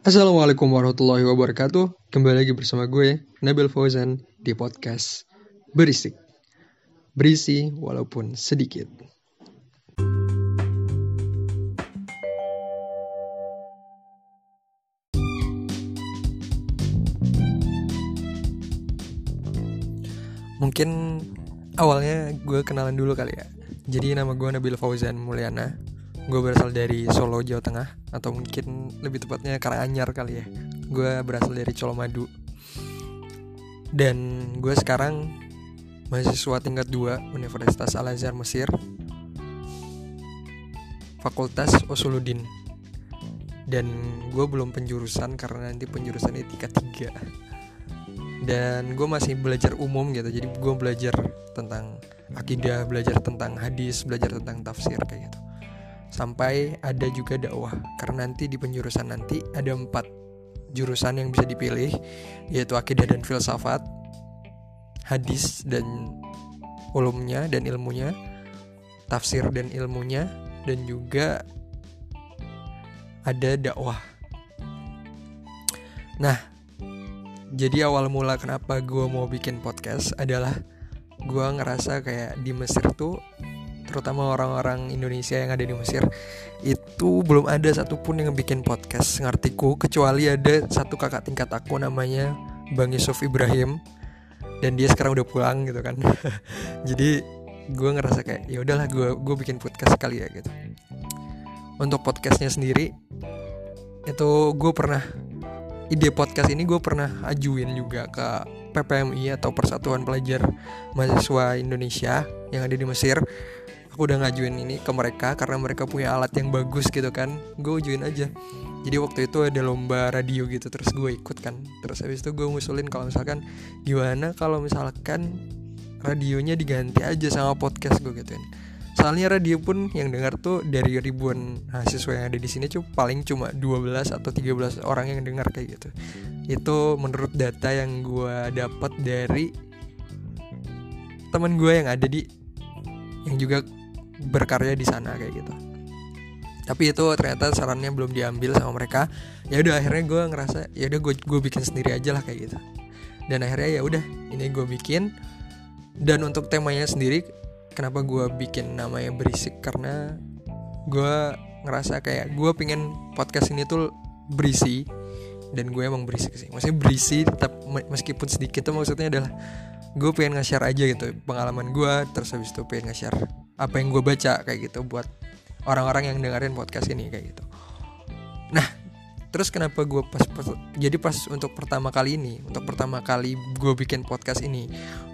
Assalamualaikum warahmatullahi wabarakatuh. Kembali lagi bersama gue, Nabil Fauzan, di podcast Berisik. Berisi walaupun sedikit. Mungkin awalnya gue kenalan dulu kali ya. Jadi nama gue Nabil Fauzan Mulyana. Gue berasal dari Solo, Jawa Tengah Atau mungkin lebih tepatnya Karanganyar kali ya. Gue berasal dari Colomadu. Dan gue sekarang mahasiswa tingkat 2 Universitas Al-Azhar Mesir Fakultas Usuluddin Dan gue belum penjurusan karena nanti penjurusan tingkat 3 Dan gue masih belajar umum gitu Jadi gue belajar tentang akidah, belajar tentang hadis, belajar tentang tafsir kayak gitu sampai ada juga dakwah. Karena nanti di penjurusan nanti ada empat jurusan yang bisa dipilih yaitu akidah dan filsafat hadis dan ulumnya dan ilmunya tafsir dan ilmunya dan juga ada dakwah. Nah jadi awal mula kenapa gue mau bikin podcast adalah gue ngerasa kayak di Mesir tuh terutama orang-orang Indonesia yang ada di Mesir itu belum ada satupun yang bikin podcast ngartiku kecuali ada satu kakak tingkat aku namanya Bang Yusuf Ibrahim dan dia sekarang udah pulang gitu kan. Jadi gue ngerasa kayak ya udahlah gue gue bikin podcast kali ya gitu. Untuk podcastnya sendiri itu gue pernah ide podcast ini gue pernah ajuin juga ke PPMI atau Persatuan Pelajar Mahasiswa Indonesia yang ada di Mesir aku udah ngajuin ini ke mereka karena mereka punya alat yang bagus gitu kan. Gue ujuin aja. Jadi waktu itu ada lomba radio gitu terus gue ikut kan. Terus habis itu gue ngusulin kalau misalkan gimana kalau misalkan radionya diganti aja sama podcast gue gituin. Soalnya radio pun yang dengar tuh dari ribuan mahasiswa yang ada di sini tuh paling cuma 12 atau 13 orang yang dengar kayak gitu. Itu menurut data yang gue dapat dari teman gue yang ada di yang juga berkarya di sana kayak gitu. Tapi itu ternyata sarannya belum diambil sama mereka. Ya udah akhirnya gue ngerasa ya udah gue gue bikin sendiri aja lah kayak gitu. Dan akhirnya ya udah ini gue bikin. Dan untuk temanya sendiri kenapa gue bikin namanya berisik? Karena gue ngerasa kayak gue pengen podcast ini tuh berisi. Dan gue emang berisik sih. Maksudnya berisi tetap meskipun sedikit tuh maksudnya adalah gue pengen nge-share aja gitu pengalaman gue terus habis itu pengen nge-share apa yang gue baca kayak gitu buat orang-orang yang dengerin podcast ini kayak gitu. Nah terus kenapa gue pas, pas jadi pas untuk pertama kali ini untuk pertama kali gue bikin podcast ini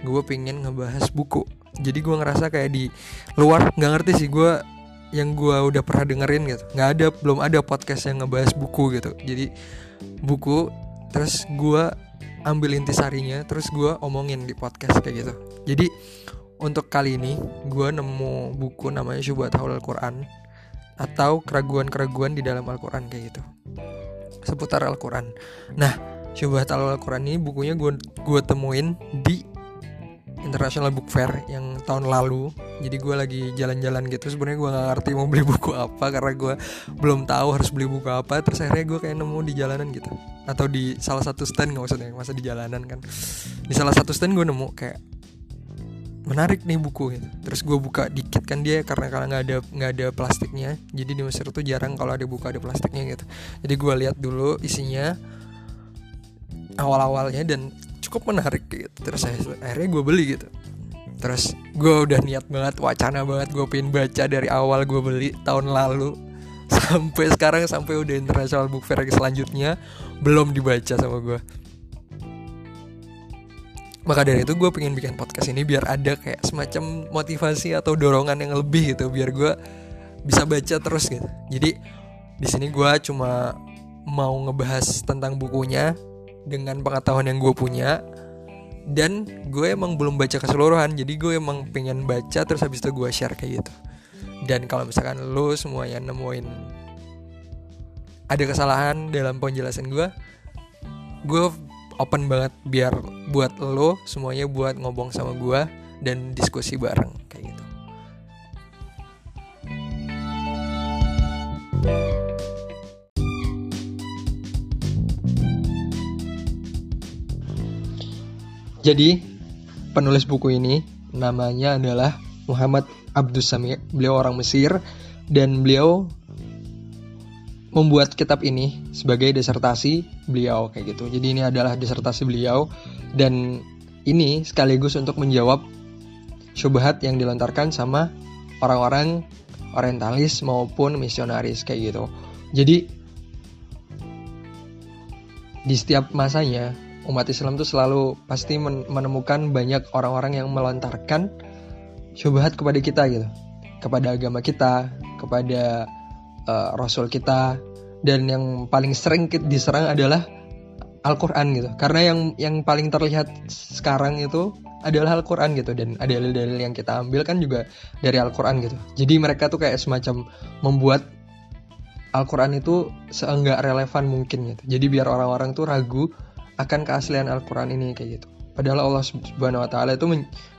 gue pengen ngebahas buku. Jadi gue ngerasa kayak di luar nggak ngerti sih gue yang gue udah pernah dengerin gitu. Nggak ada belum ada podcast yang ngebahas buku gitu. Jadi buku terus gue ambil intisarinya terus gue omongin di podcast kayak gitu. Jadi untuk kali ini gue nemu buku namanya Syubhat Haul Al-Quran atau keraguan-keraguan di dalam Al-Quran kayak gitu. Seputar Al-Quran. Nah Syubhat Al-Quran ini bukunya gue gue temuin di International Book Fair yang tahun lalu. Jadi gue lagi jalan-jalan gitu sebenarnya gue nggak ngerti mau beli buku apa karena gue belum tahu harus beli buku apa. Terus akhirnya gue kayak nemu di jalanan gitu. Atau di salah satu stand nggak maksudnya masa di jalanan kan. Di salah satu stand gue nemu kayak menarik nih buku gitu. Terus gue buka dikit kan dia karena kalau nggak ada nggak ada plastiknya. Jadi di Mesir tuh jarang kalau ada buka ada plastiknya gitu. Jadi gue lihat dulu isinya awal-awalnya dan cukup menarik gitu. Terus akhirnya gue beli gitu. Terus gue udah niat banget wacana banget gue pengen baca dari awal gue beli tahun lalu sampai sekarang sampai udah international book fair selanjutnya belum dibaca sama gue maka dari itu gue pengen bikin podcast ini biar ada kayak semacam motivasi atau dorongan yang lebih gitu biar gue bisa baca terus gitu. Jadi di sini gue cuma mau ngebahas tentang bukunya dengan pengetahuan yang gue punya. Dan gue emang belum baca keseluruhan jadi gue emang pengen baca terus habis itu gue share kayak gitu. Dan kalau misalkan lo semuanya nemuin ada kesalahan dalam penjelasan gue gue open banget biar buat lo semuanya buat ngobong sama gue dan diskusi bareng kayak gitu. Jadi penulis buku ini namanya adalah Muhammad Abdus Samir. Beliau orang Mesir dan beliau membuat kitab ini sebagai disertasi beliau kayak gitu. Jadi ini adalah disertasi beliau dan ini sekaligus untuk menjawab syubhat yang dilontarkan sama orang-orang orientalis maupun misionaris kayak gitu. Jadi di setiap masanya umat Islam tuh selalu pasti menemukan banyak orang-orang yang melontarkan syubhat kepada kita gitu, kepada agama kita, kepada uh, Rasul kita. Dan yang paling sering diserang adalah Al-Quran gitu. Karena yang yang paling terlihat sekarang itu adalah Al-Quran gitu. Dan ada dalil-dalil yang kita ambil kan juga dari Al-Quran gitu. Jadi mereka tuh kayak semacam membuat Al-Quran itu seenggak relevan mungkin gitu. Jadi biar orang-orang tuh ragu akan keaslian Al-Quran ini kayak gitu Padahal Allah Subhanahu wa taala itu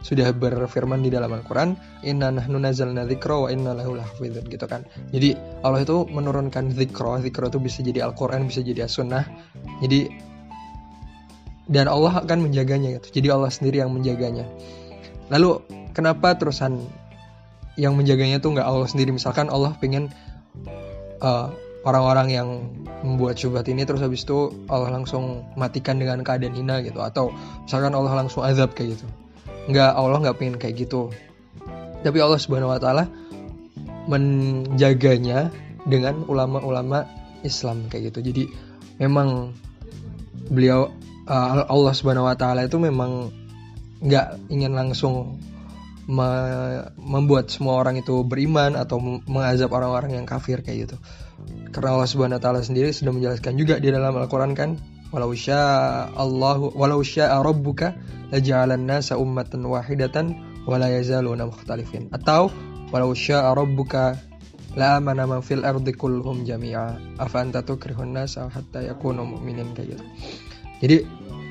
sudah berfirman di dalam Al-Qur'an, "Inna nahnu nazzalna dzikra wa inna lahu lahafizun." gitu kan. Jadi Allah itu menurunkan dzikra, dzikra itu bisa jadi Al-Qur'an, bisa jadi As-Sunnah. Jadi dan Allah akan menjaganya gitu. Jadi Allah sendiri yang menjaganya. Lalu kenapa terusan yang menjaganya tuh nggak Allah sendiri? Misalkan Allah pengen uh, orang-orang yang membuat syubhat ini terus habis itu Allah langsung matikan dengan keadaan hina gitu. Atau misalkan Allah langsung azab kayak gitu. Nggak Allah nggak pengen kayak gitu. Tapi Allah subhanahu wa taala menjaganya dengan ulama-ulama Islam kayak gitu. Jadi memang beliau uh, Allah subhanahu wa taala itu memang nggak ingin langsung me membuat semua orang itu beriman atau mengazab orang-orang yang kafir kayak gitu karena Allah Subhanahu wa taala sendiri sudah menjelaskan juga di dalam Al-Qur'an kan, walau syaa Allah walau syaa rabbuka laja'alan nasa ummatan wahidatan wala yazaluna mukhtalifin. Atau walau syaa rabbuka la amana man fil ardi kulluhum jami'a afa anta tukrihun nasa hatta yakunu mu'minin kayak gitu. Jadi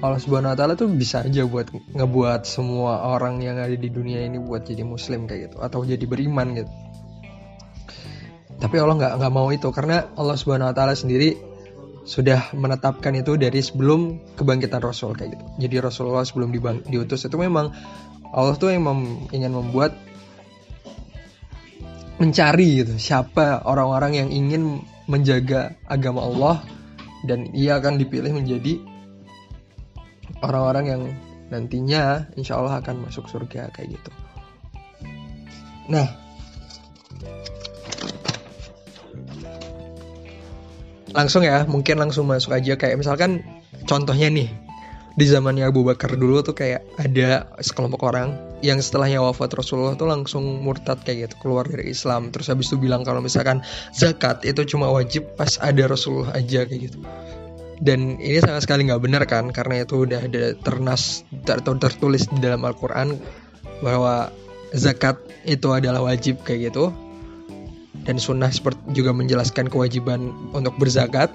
Allah Subhanahu wa taala tuh bisa aja buat ngebuat semua orang yang ada di dunia ini buat jadi muslim kayak gitu atau jadi beriman gitu tapi Allah nggak nggak mau itu karena Allah Subhanahu Wa Taala sendiri sudah menetapkan itu dari sebelum kebangkitan Rasul kayak gitu. Jadi Rasulullah sebelum dibang, diutus itu memang Allah tuh yang mem, ingin membuat mencari gitu siapa orang-orang yang ingin menjaga agama Allah dan ia akan dipilih menjadi orang-orang yang nantinya insya Allah akan masuk surga kayak gitu. Nah, langsung ya mungkin langsung masuk aja. Kayak misalkan contohnya nih di zamannya Abu Bakar dulu tuh kayak ada sekelompok orang yang setelahnya wafat Rasulullah tuh langsung murtad kayak gitu keluar dari Islam. Terus habis itu bilang kalau misalkan zakat itu cuma wajib pas ada Rasulullah aja kayak gitu dan ini sama sekali nggak benar kan karena itu udah ada ternas atau tertulis di dalam Al-Quran bahwa zakat itu adalah wajib kayak gitu. Dan sunnah seperti juga menjelaskan kewajiban untuk berzakat.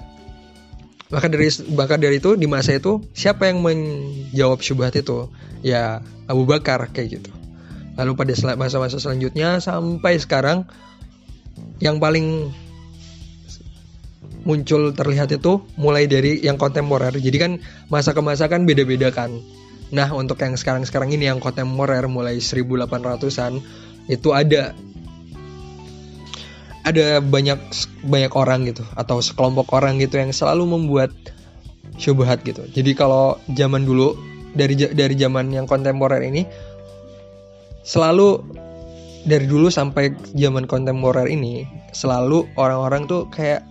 Maka dari bahkan dari itu di masa itu siapa yang menjawab syubhat itu? Ya Abu Bakar kayak gitu. Lalu pada masa-masa selanjutnya sampai sekarang yang paling muncul terlihat itu mulai dari yang kontemporer. Jadi kan masa ke masa kan beda-beda kan. Nah untuk yang sekarang-sekarang ini yang kontemporer mulai 1800-an itu ada. Ada banyak banyak orang gitu atau sekelompok orang gitu yang selalu membuat syubhat gitu. Jadi kalau zaman dulu dari dari zaman yang kontemporer ini selalu dari dulu sampai zaman kontemporer ini selalu orang-orang tuh kayak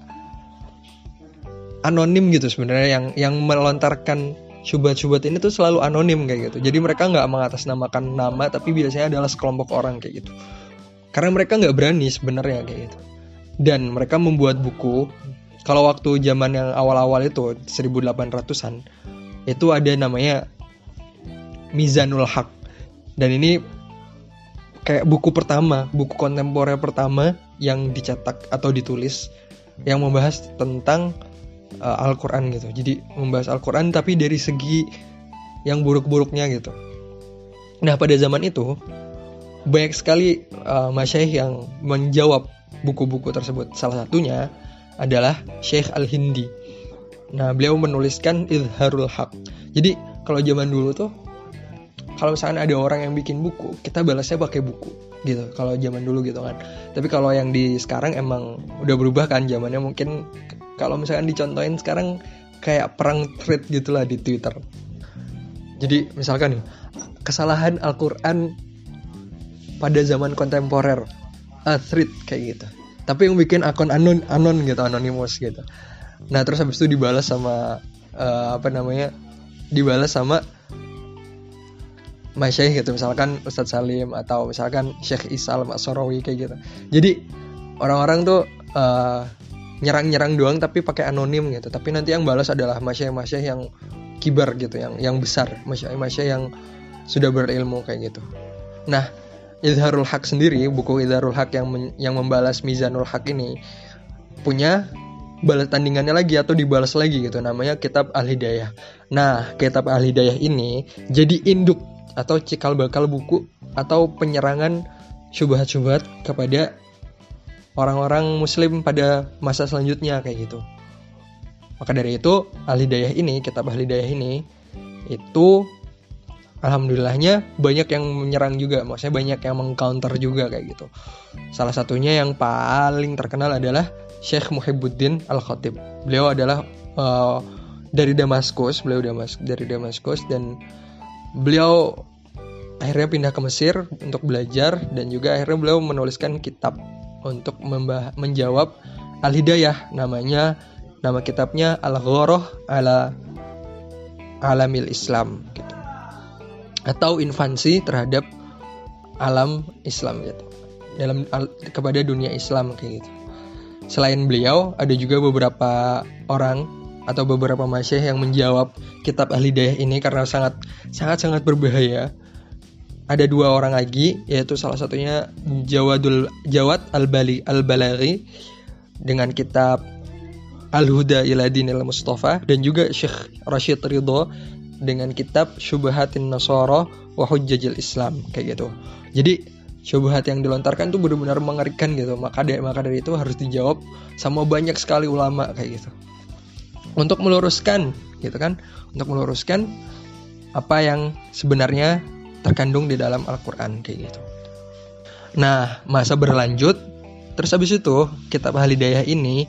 anonim gitu sebenarnya yang yang melontarkan syubhat-syubhat ini tuh selalu anonim kayak gitu. Jadi mereka nggak mengatasnamakan nama tapi biasanya adalah sekelompok orang kayak gitu. Karena mereka nggak berani sebenarnya kayak gitu. Dan mereka membuat buku kalau waktu zaman yang awal-awal itu 1800-an itu ada namanya Mizanul Haq. Dan ini kayak buku pertama buku kontemporer pertama yang dicetak atau ditulis yang membahas tentang uh, Al-Quran gitu jadi membahas Al-Quran tapi dari segi yang buruk-buruknya gitu nah pada zaman itu banyak sekali uh, masyaikh yang menjawab buku-buku tersebut. Salah satunya adalah Syekh Al-Hindi. Nah, beliau menuliskan Izharul Haq. Jadi, kalau zaman dulu tuh kalau misalkan ada orang yang bikin buku kita balasnya pakai buku gitu kalau zaman dulu gitu kan tapi kalau yang di sekarang emang udah berubah kan zamannya mungkin kalau misalkan dicontohin sekarang kayak perang thread gitulah di Twitter. Jadi misalkan nih kesalahan Al-Quran pada zaman kontemporer. A thread kayak gitu. Tapi yang bikin akun anon anon gitu anonymous gitu. Nah terus habis itu dibalas sama uh, apa namanya dibalas sama masyaih gitu. Misalkan Ustadz Salim atau misalkan Syekh Isal Sorowi kayak gitu. Jadi orang-orang tuh uh, nyerang-nyerang doang tapi pakai anonim gitu. Tapi nanti yang balas adalah masyaih-masyaih yang kibar gitu yang yang besar. Masyaih-masyaih yang sudah berilmu kayak gitu. Nah Idharul Haq sendiri buku Idharul Haq yang men, yang membalas Mizanul Haq ini punya balas tandingannya lagi atau dibalas lagi gitu. Namanya kitab Al Hidayah. Nah, kitab Al Hidayah ini jadi induk atau cikal bakal buku atau penyerangan syubhat-syubhat kepada orang-orang muslim pada masa selanjutnya kayak gitu. Maka dari itu Al-Hidayah ini, kitab Al-Hidayah ini itu alhamdulillahnya banyak yang menyerang juga, maksudnya banyak yang mengcounter juga kayak gitu. Salah satunya yang paling terkenal adalah Syekh Muhibbuddin Al-Khatib. Beliau adalah uh, dari Damaskus, beliau Damas dari Damaskus dan beliau akhirnya pindah ke Mesir untuk belajar dan juga akhirnya beliau menuliskan kitab untuk menjawab Al-Hidayah namanya nama kitabnya Al-Ghoroh ala Alamil Islam gitu. Atau infansi terhadap alam Islam gitu. Dalam kepada dunia Islam kayak gitu. Selain beliau ada juga beberapa orang atau beberapa masyayikh yang menjawab kitab ahli dayah ini karena sangat sangat sangat berbahaya. Ada dua orang lagi yaitu salah satunya Jawadul Jawad Al-Bali Al-Balaghi dengan kitab Al-Huda ila Dinil Mustafa dan juga Syekh Rashid Ridho dengan kitab Syubhatin Nasara wa Hujjajil Islam kayak gitu. Jadi syubhat yang dilontarkan tuh benar-benar mengerikan gitu. Maka dari maka dari itu harus dijawab sama banyak sekali ulama kayak gitu untuk meluruskan gitu kan untuk meluruskan apa yang sebenarnya terkandung di dalam Al-Quran kayak gitu. Nah masa berlanjut terus habis itu kitab Halidayah ini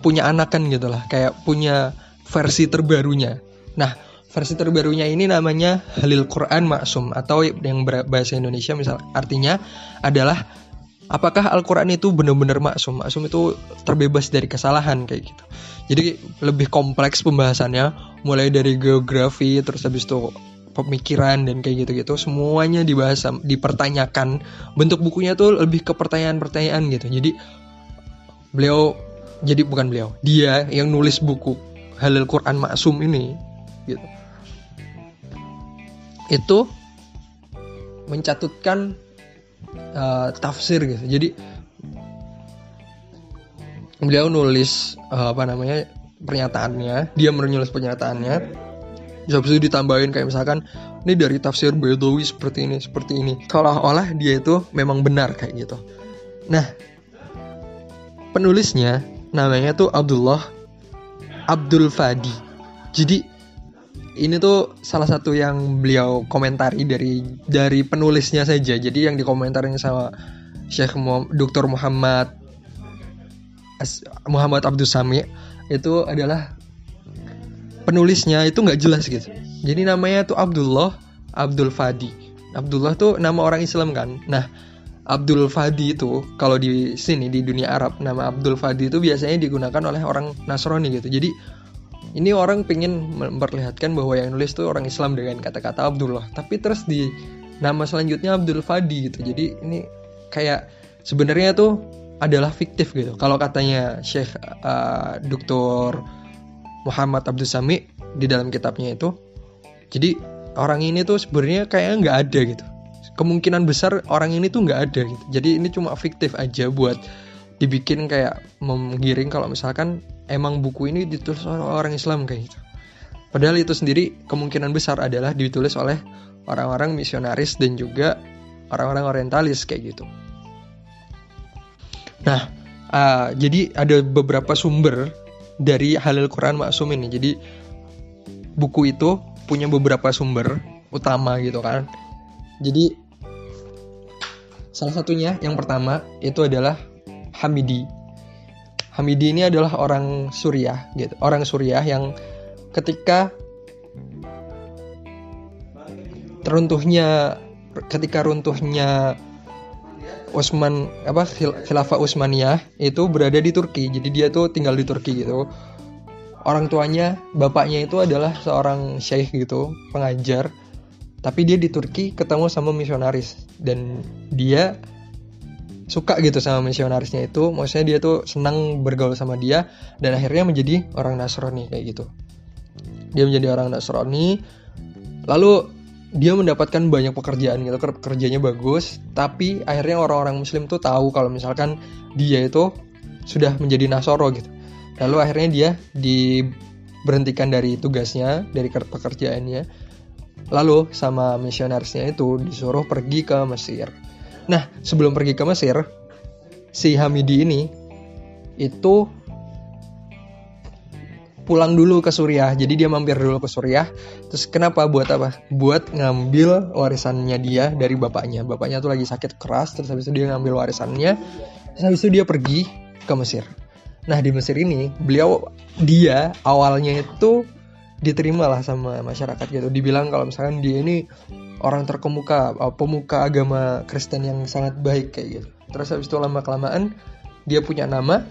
punya anakan gitu lah kayak punya versi terbarunya. Nah versi terbarunya ini namanya Halil Quran Maksum atau yang bahasa Indonesia misal artinya adalah apakah Al-Quran itu benar-benar maksum maksum itu terbebas dari kesalahan kayak gitu. Jadi lebih kompleks pembahasannya mulai dari geografi terus habis itu pemikiran dan kayak gitu-gitu semuanya dibahas dipertanyakan. Bentuk bukunya tuh lebih ke pertanyaan-pertanyaan gitu. Jadi beliau jadi bukan beliau dia yang nulis buku Halil Quran Maksum ini gitu. Itu mencatutkan uh, tafsir gitu. Jadi beliau nulis uh, apa namanya pernyataannya dia menulis pernyataannya habis itu ditambahin kayak misalkan ini dari tafsir Bedawi seperti ini seperti ini. Seolah-olah dia itu memang benar kayak gitu. Nah penulisnya namanya tuh Abdullah Abdul Fadi. Jadi ini tuh salah satu yang beliau komentari dari dari penulisnya saja. Jadi yang dikomentarin sama Syekh Dr. Muhammad Muhammad Abdul Sami itu adalah penulisnya itu nggak jelas gitu. Jadi namanya tuh Abdullah Abdul Fadi. Abdullah tuh nama orang Islam kan. Nah, Abdul Fadi itu kalau di sini di dunia Arab nama Abdul Fadi itu biasanya digunakan oleh orang Nasrani gitu. Jadi ini orang pengen memperlihatkan bahwa yang nulis tuh orang Islam dengan kata-kata Abdullah. Tapi terus di nama selanjutnya Abdul Fadi gitu. Jadi ini kayak sebenarnya tuh adalah fiktif gitu. Kalau katanya Syekh uh, Dr. Muhammad Abdul Sami di dalam kitabnya itu, jadi orang ini tuh sebenarnya kayaknya nggak ada gitu. Kemungkinan besar orang ini tuh nggak ada gitu. Jadi ini cuma fiktif aja buat dibikin kayak menggiring kalau misalkan emang buku ini ditulis oleh orang Islam kayak gitu. Padahal itu sendiri kemungkinan besar adalah ditulis oleh orang-orang misionaris dan juga orang-orang orientalis kayak gitu. Nah, uh, jadi ada beberapa sumber dari Halil Quran Maksum ini. Jadi buku itu punya beberapa sumber utama gitu kan. Jadi salah satunya yang pertama itu adalah Hamidi. Hamidi ini adalah orang Suriah gitu. Orang Suriah yang ketika teruntuhnya ketika runtuhnya Utsman apa khilafah Utsmaniyah itu berada di Turki. Jadi dia tuh tinggal di Turki gitu. Orang tuanya, bapaknya itu adalah seorang syekh gitu, pengajar. Tapi dia di Turki ketemu sama misionaris dan dia suka gitu sama misionarisnya itu. Maksudnya dia tuh senang bergaul sama dia dan akhirnya menjadi orang Nasrani kayak gitu. Dia menjadi orang Nasrani. Lalu dia mendapatkan banyak pekerjaan gitu kerjanya bagus tapi akhirnya orang-orang muslim tuh tahu kalau misalkan dia itu sudah menjadi nasoro gitu. Lalu akhirnya dia diberhentikan dari tugasnya dari pekerjaannya lalu sama misionarisnya itu disuruh pergi ke Mesir. Nah sebelum pergi ke Mesir si Hamidi ini itu pulang dulu ke Suriah. Jadi dia mampir dulu ke Suriah. Terus kenapa? Buat apa? Buat ngambil warisannya dia dari bapaknya. Bapaknya tuh lagi sakit keras. Terus habis itu dia ngambil warisannya. Terus habis itu dia pergi ke Mesir. Nah di Mesir ini beliau dia awalnya itu diterima lah sama masyarakat gitu. Dibilang kalau misalkan dia ini orang terkemuka, pemuka agama Kristen yang sangat baik kayak gitu. Terus habis itu lama kelamaan dia punya nama.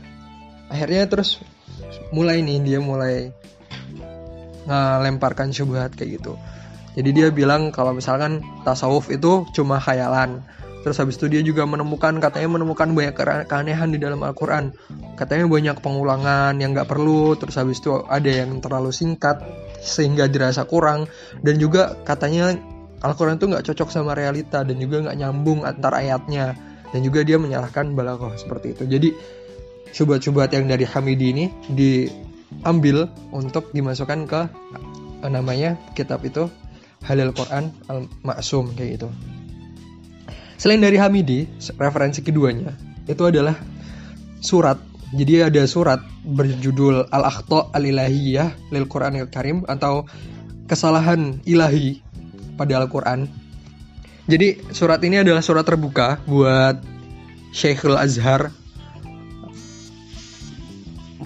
Akhirnya terus mulai nih dia mulai ngelemparkan syubhat kayak gitu. Jadi dia bilang kalau misalkan tasawuf itu cuma khayalan. Terus habis itu dia juga menemukan katanya menemukan banyak keanehan di dalam Al-Quran. Katanya banyak pengulangan yang nggak perlu terus habis itu ada yang terlalu singkat sehingga dirasa kurang. Dan juga katanya Al-Quran itu nggak cocok sama realita dan juga nggak nyambung antar ayatnya. Dan juga dia menyalahkan balaghah seperti itu. Jadi syubhat-syubhat yang dari Hamidi ini diambil untuk dimasukkan ke eh, namanya kitab itu Halil Quran Al Maksum kayak gitu. Selain dari Hamidi, referensi keduanya itu adalah surat. Jadi ada surat berjudul Al Akhto Al Ilahiyah lil Quran Al Karim atau kesalahan ilahi pada Al Quran. Jadi surat ini adalah surat terbuka buat Syekhul Azhar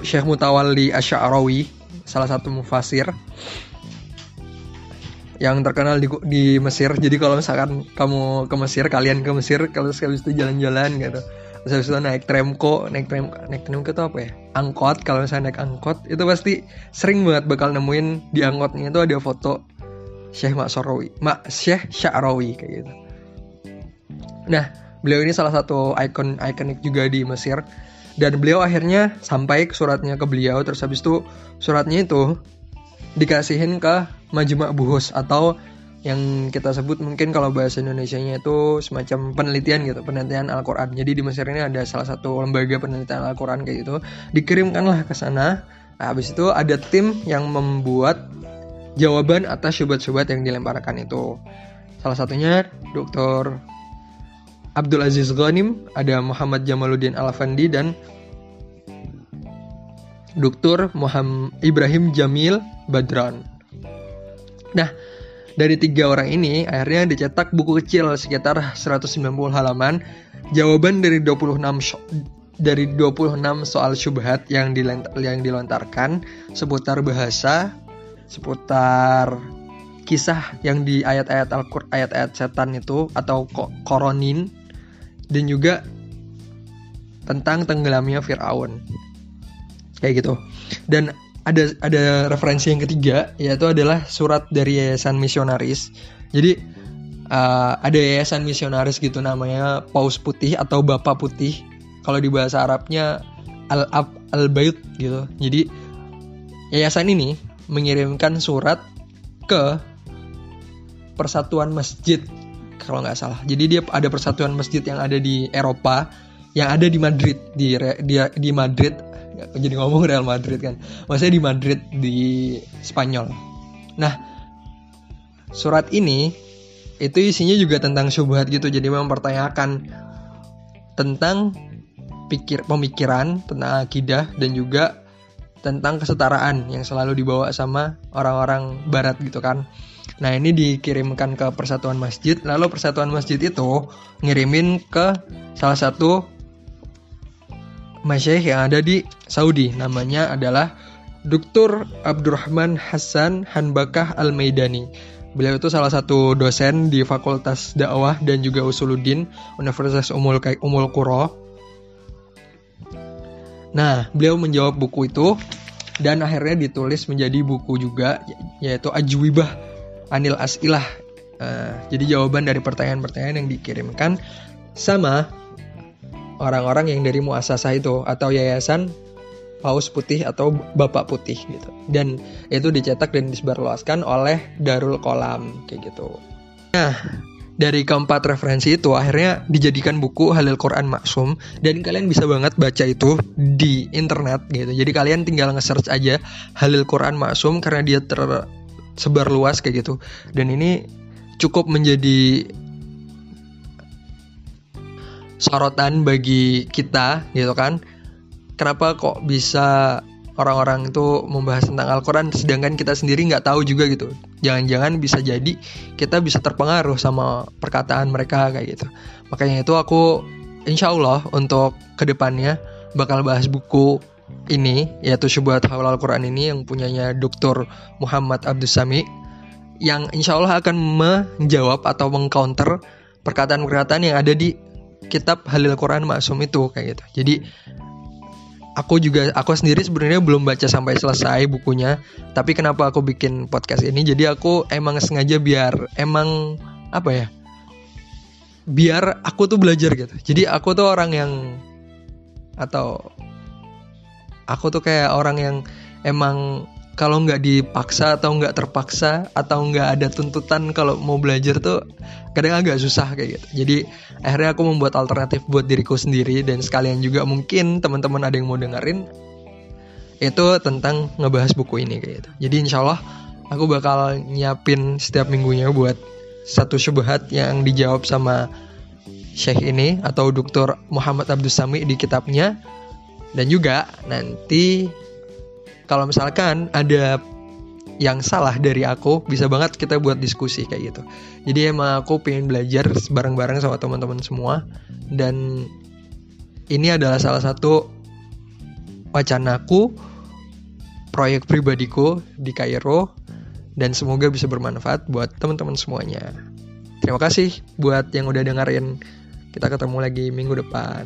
Syekh Mutawalli Asy'arawi, salah satu mufasir yang terkenal di, di Mesir. Jadi kalau misalkan kamu ke Mesir, kalian ke Mesir, kalau sekali itu jalan-jalan gitu. Terus habis itu naik tramko, naik tram, naik tramko itu apa ya? Angkot, kalau misalnya naik angkot, itu pasti sering banget bakal nemuin di angkotnya itu ada foto Syekh Maksarawi, Mak Syekh Sya'rawi kayak gitu. Nah, beliau ini salah satu ikon ikonik juga di Mesir dan beliau akhirnya sampai ke suratnya ke beliau terus habis itu suratnya itu dikasihin ke Majma' Buhus atau yang kita sebut mungkin kalau bahasa Indonesia-nya itu semacam penelitian gitu, penelitian Al-Qur'an. Jadi di Mesir ini ada salah satu lembaga penelitian Al-Qur'an kayak gitu. Dikirimkanlah ke sana. Nah, habis itu ada tim yang membuat jawaban atas syubhat-syubhat yang dilemparkan itu. Salah satunya Dr. Abdul Aziz Ghanim, ada Muhammad Jamaluddin Al-Afandi dan Dr. Muhammad Ibrahim Jamil Badran. Nah, dari tiga orang ini akhirnya dicetak buku kecil sekitar 190 halaman jawaban dari 26 dari 26 soal syubhat yang yang dilontarkan seputar bahasa, seputar kisah yang di ayat-ayat Al-Qur'an ayat-ayat setan itu atau koronin dan juga tentang tenggelamnya Firaun. Kayak gitu. Dan ada ada referensi yang ketiga yaitu adalah surat dari yayasan misionaris. Jadi uh, ada yayasan misionaris gitu namanya Paus Putih atau Bapak Putih. Kalau di bahasa Arabnya Al Ab Al Bait gitu. Jadi yayasan ini mengirimkan surat ke Persatuan Masjid kalau nggak salah. Jadi dia ada persatuan masjid yang ada di Eropa, yang ada di Madrid di di, di Madrid. Jadi ngomong Real Madrid kan. Maksudnya di Madrid di Spanyol. Nah, surat ini itu isinya juga tentang syubhat gitu. Jadi mempertanyakan tentang pikir pemikiran tentang akidah dan juga tentang kesetaraan yang selalu dibawa sama orang-orang barat gitu kan. Nah ini dikirimkan ke Persatuan Masjid, lalu Persatuan Masjid itu ngirimin ke salah satu masyaikh yang ada di Saudi. Namanya adalah Dr. Abdurrahman Hasan Hanbakah Al-Maidani. Beliau itu salah satu dosen di Fakultas Dakwah dan juga Usuluddin Universitas Umul, Umul Qura. Nah, beliau menjawab buku itu dan akhirnya ditulis menjadi buku juga yaitu Ajwibah Anil Asilah. Uh, jadi jawaban dari pertanyaan-pertanyaan yang dikirimkan sama orang-orang yang dari muasasah itu atau yayasan paus putih atau bapak putih gitu. Dan itu dicetak dan disebarluaskan oleh Darul Kolam kayak gitu. Nah dari keempat referensi itu akhirnya dijadikan buku Halil Quran Maksum dan kalian bisa banget baca itu di internet gitu. Jadi kalian tinggal nge-search aja Halil Quran Maksum karena dia tersebar luas kayak gitu. Dan ini cukup menjadi sorotan bagi kita gitu kan. Kenapa kok bisa orang-orang itu membahas tentang Al-Quran sedangkan kita sendiri nggak tahu juga gitu. Jangan-jangan bisa jadi kita bisa terpengaruh sama perkataan mereka kayak gitu. Makanya itu aku insya Allah untuk ke depannya bakal bahas buku ini yaitu Syubhat Haul Al-Quran ini yang punyanya Dr. Muhammad Abdus Sami yang insya Allah akan menjawab atau mengcounter perkataan-perkataan yang ada di kitab Halil Quran Maksum itu kayak gitu. Jadi aku juga aku sendiri sebenarnya belum baca sampai selesai bukunya tapi kenapa aku bikin podcast ini jadi aku emang sengaja biar emang apa ya biar aku tuh belajar gitu jadi aku tuh orang yang atau aku tuh kayak orang yang emang kalau nggak dipaksa atau nggak terpaksa atau nggak ada tuntutan kalau mau belajar tuh kadang agak susah kayak gitu. Jadi akhirnya aku membuat alternatif buat diriku sendiri dan sekalian juga mungkin teman-teman ada yang mau dengerin itu tentang ngebahas buku ini kayak gitu. Jadi insya Allah aku bakal nyiapin setiap minggunya buat satu syubhat yang dijawab sama Syekh ini atau Dr. Muhammad Abdus Sami di kitabnya dan juga nanti kalau misalkan ada yang salah dari aku bisa banget kita buat diskusi kayak gitu. Jadi emang aku pengen belajar bareng-bareng sama teman-teman semua. Dan ini adalah salah satu wacanaku proyek pribadiku di Kairo. Dan semoga bisa bermanfaat buat teman-teman semuanya. Terima kasih buat yang udah dengerin. Kita ketemu lagi minggu depan